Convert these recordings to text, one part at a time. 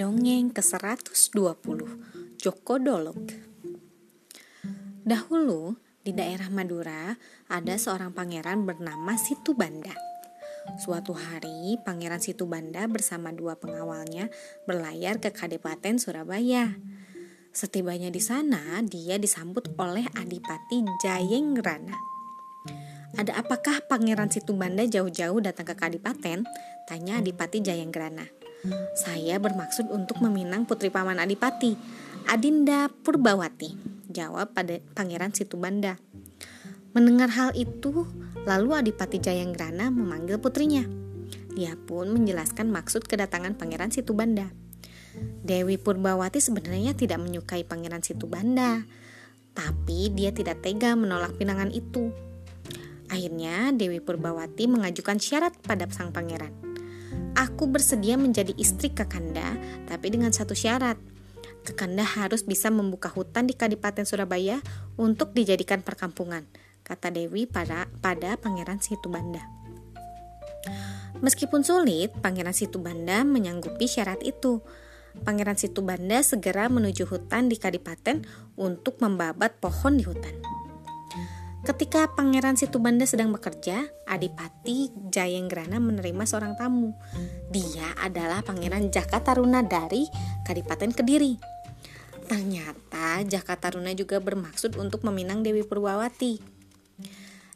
Dongeng ke-120 Joko Dolog Dahulu di daerah Madura ada seorang pangeran bernama Situ Banda. Suatu hari pangeran Situ Banda bersama dua pengawalnya berlayar ke Kabupaten Surabaya. Setibanya di sana, dia disambut oleh Adipati Jayenggrana. Ada apakah pangeran Situ Banda jauh-jauh datang ke Kadipaten? Tanya Adipati Jayenggrana. Saya bermaksud untuk meminang putri paman Adipati, Adinda Purbawati, jawab pada Pangeran Situbanda. Mendengar hal itu, lalu Adipati Jayanggrana memanggil putrinya. Dia pun menjelaskan maksud kedatangan Pangeran Situbanda. Dewi Purbawati sebenarnya tidak menyukai Pangeran Situbanda, tapi dia tidak tega menolak pinangan itu. Akhirnya Dewi Purbawati mengajukan syarat pada sang pangeran. Aku bersedia menjadi istri Kakanda, tapi dengan satu syarat. Kakanda harus bisa membuka hutan di Kadipaten Surabaya untuk dijadikan perkampungan, kata Dewi pada, pada Pangeran Situbanda. Meskipun sulit, Pangeran Situbanda menyanggupi syarat itu. Pangeran Situbanda segera menuju hutan di Kadipaten untuk membabat pohon di hutan. Ketika Pangeran Situbanda sedang bekerja, Adipati Jayenggrana menerima seorang tamu. Dia adalah Pangeran Jaka Taruna dari Kadipaten Kediri. Ternyata Jaka Taruna juga bermaksud untuk meminang Dewi Purbawati.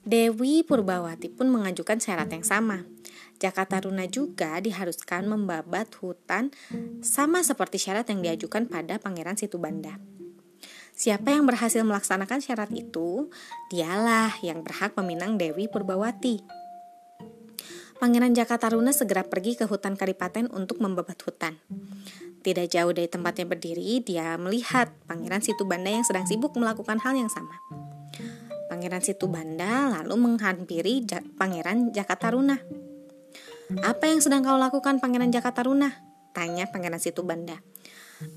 Dewi Purbawati pun mengajukan syarat yang sama. Jaka Taruna juga diharuskan membabat hutan sama seperti syarat yang diajukan pada Pangeran Situbanda. Siapa yang berhasil melaksanakan syarat itu, dialah yang berhak meminang Dewi Purbawati. Pangeran Jakataruna segera pergi ke hutan Kadipaten untuk membabat hutan. Tidak jauh dari tempatnya berdiri, dia melihat Pangeran Situbanda yang sedang sibuk melakukan hal yang sama. Pangeran Situbanda lalu menghampiri ja Pangeran Jakataruna. Apa yang sedang kau lakukan Pangeran Jakataruna? Tanya Pangeran Situbanda.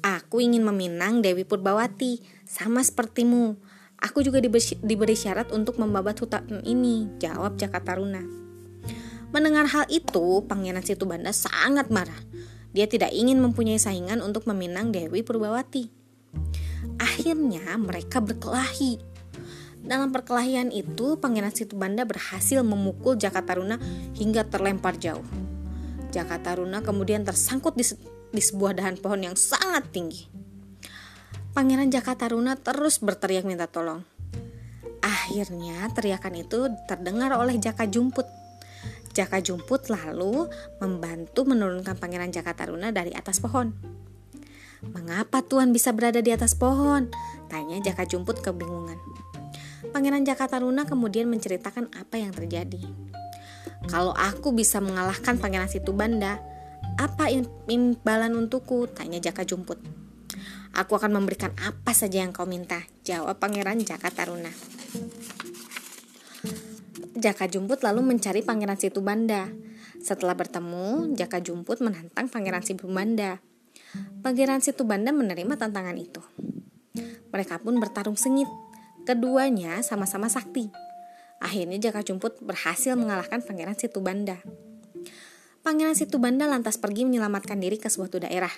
Aku ingin meminang Dewi Purbawati, sama sepertimu. Aku juga diberi syarat untuk membabat hutan ini, jawab Jaka Taruna. Mendengar hal itu, Pangeran Situbanda sangat marah. Dia tidak ingin mempunyai saingan untuk meminang Dewi Purbawati. Akhirnya mereka berkelahi. Dalam perkelahian itu, Pangeran Situbanda berhasil memukul Jaka Taruna hingga terlempar jauh. Jaka Taruna kemudian tersangkut di di sebuah dahan pohon yang sangat tinggi. Pangeran Jaka Taruna terus berteriak minta tolong. Akhirnya teriakan itu terdengar oleh Jaka Jumput. Jaka Jumput lalu membantu menurunkan Pangeran Jaka Taruna dari atas pohon. Mengapa Tuhan bisa berada di atas pohon? Tanya Jaka Jumput kebingungan. Pangeran Jaka Taruna kemudian menceritakan apa yang terjadi. Kalau aku bisa mengalahkan Pangeran Situbanda, apa imbalan untukku? Tanya Jaka Jumput. Aku akan memberikan apa saja yang kau minta, jawab Pangeran Jaka Taruna. Jaka Jumput lalu mencari Pangeran Situbanda. Setelah bertemu, Jaka Jumput menantang Pangeran Situbanda. Pangeran Situbanda menerima tantangan itu. Mereka pun bertarung sengit. Keduanya sama-sama sakti. Akhirnya Jaka Jumput berhasil mengalahkan Pangeran Situbanda. Pangeran Situbanda lantas pergi menyelamatkan diri ke suatu daerah.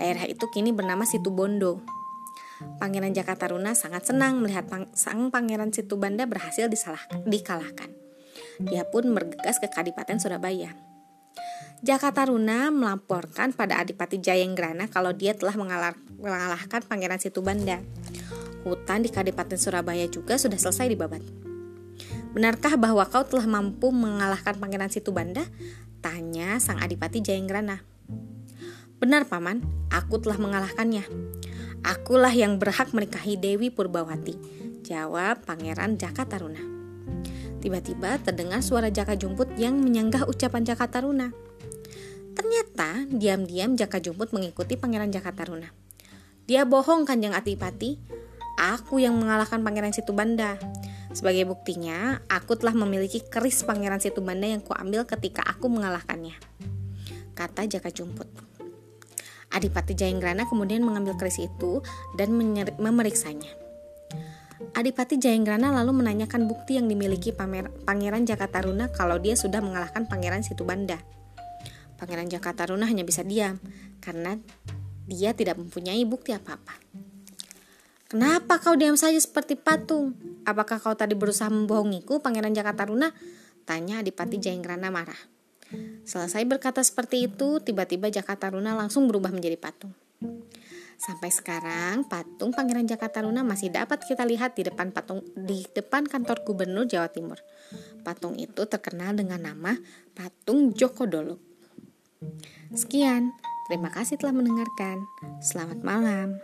Daerah itu kini bernama Situbondo. Pangeran Jakataruna sangat senang melihat pang sang Pangeran Situbanda berhasil dikalahkan. Dia pun bergegas ke Kadipaten Surabaya. Jakataruna melaporkan pada Adipati Jayenggrana kalau dia telah mengalahkan Pangeran Situbanda. Hutan di Kadipaten Surabaya juga sudah selesai dibabat. Benarkah bahwa kau telah mampu mengalahkan Pangeran Situbanda? Tanya sang adipati Jayenggrana. Benar paman, aku telah mengalahkannya. Akulah yang berhak menikahi Dewi Purbawati, jawab Pangeran Jaka Taruna. Tiba-tiba terdengar suara Jaka Jumput yang menyanggah ucapan Jaka Taruna. Ternyata diam-diam Jaka Jumput mengikuti Pangeran Jaka Taruna. Dia bohong kanjeng Adipati, aku yang mengalahkan Pangeran Situbanda. Sebagai buktinya, aku telah memiliki keris Pangeran Situbanda yang kuambil ketika aku mengalahkannya. Kata Jaka Jumput. Adipati Jayenggrana kemudian mengambil keris itu dan memeriksanya. Adipati Jayenggrana lalu menanyakan bukti yang dimiliki Pangeran Jaka Taruna kalau dia sudah mengalahkan Pangeran Situbanda. Pangeran Jakataruna hanya bisa diam karena dia tidak mempunyai bukti apa-apa. Kenapa kau diam saja seperti patung? Apakah kau tadi berusaha membohongiku, Pangeran Jakataruna? Tanya Adipati Jayangrana marah. Selesai berkata seperti itu, tiba-tiba Jakataruna langsung berubah menjadi patung. Sampai sekarang, patung Pangeran Jakataruna masih dapat kita lihat di depan patung di depan kantor Gubernur Jawa Timur. Patung itu terkenal dengan nama Patung Joko Dolok. Sekian, terima kasih telah mendengarkan. Selamat malam.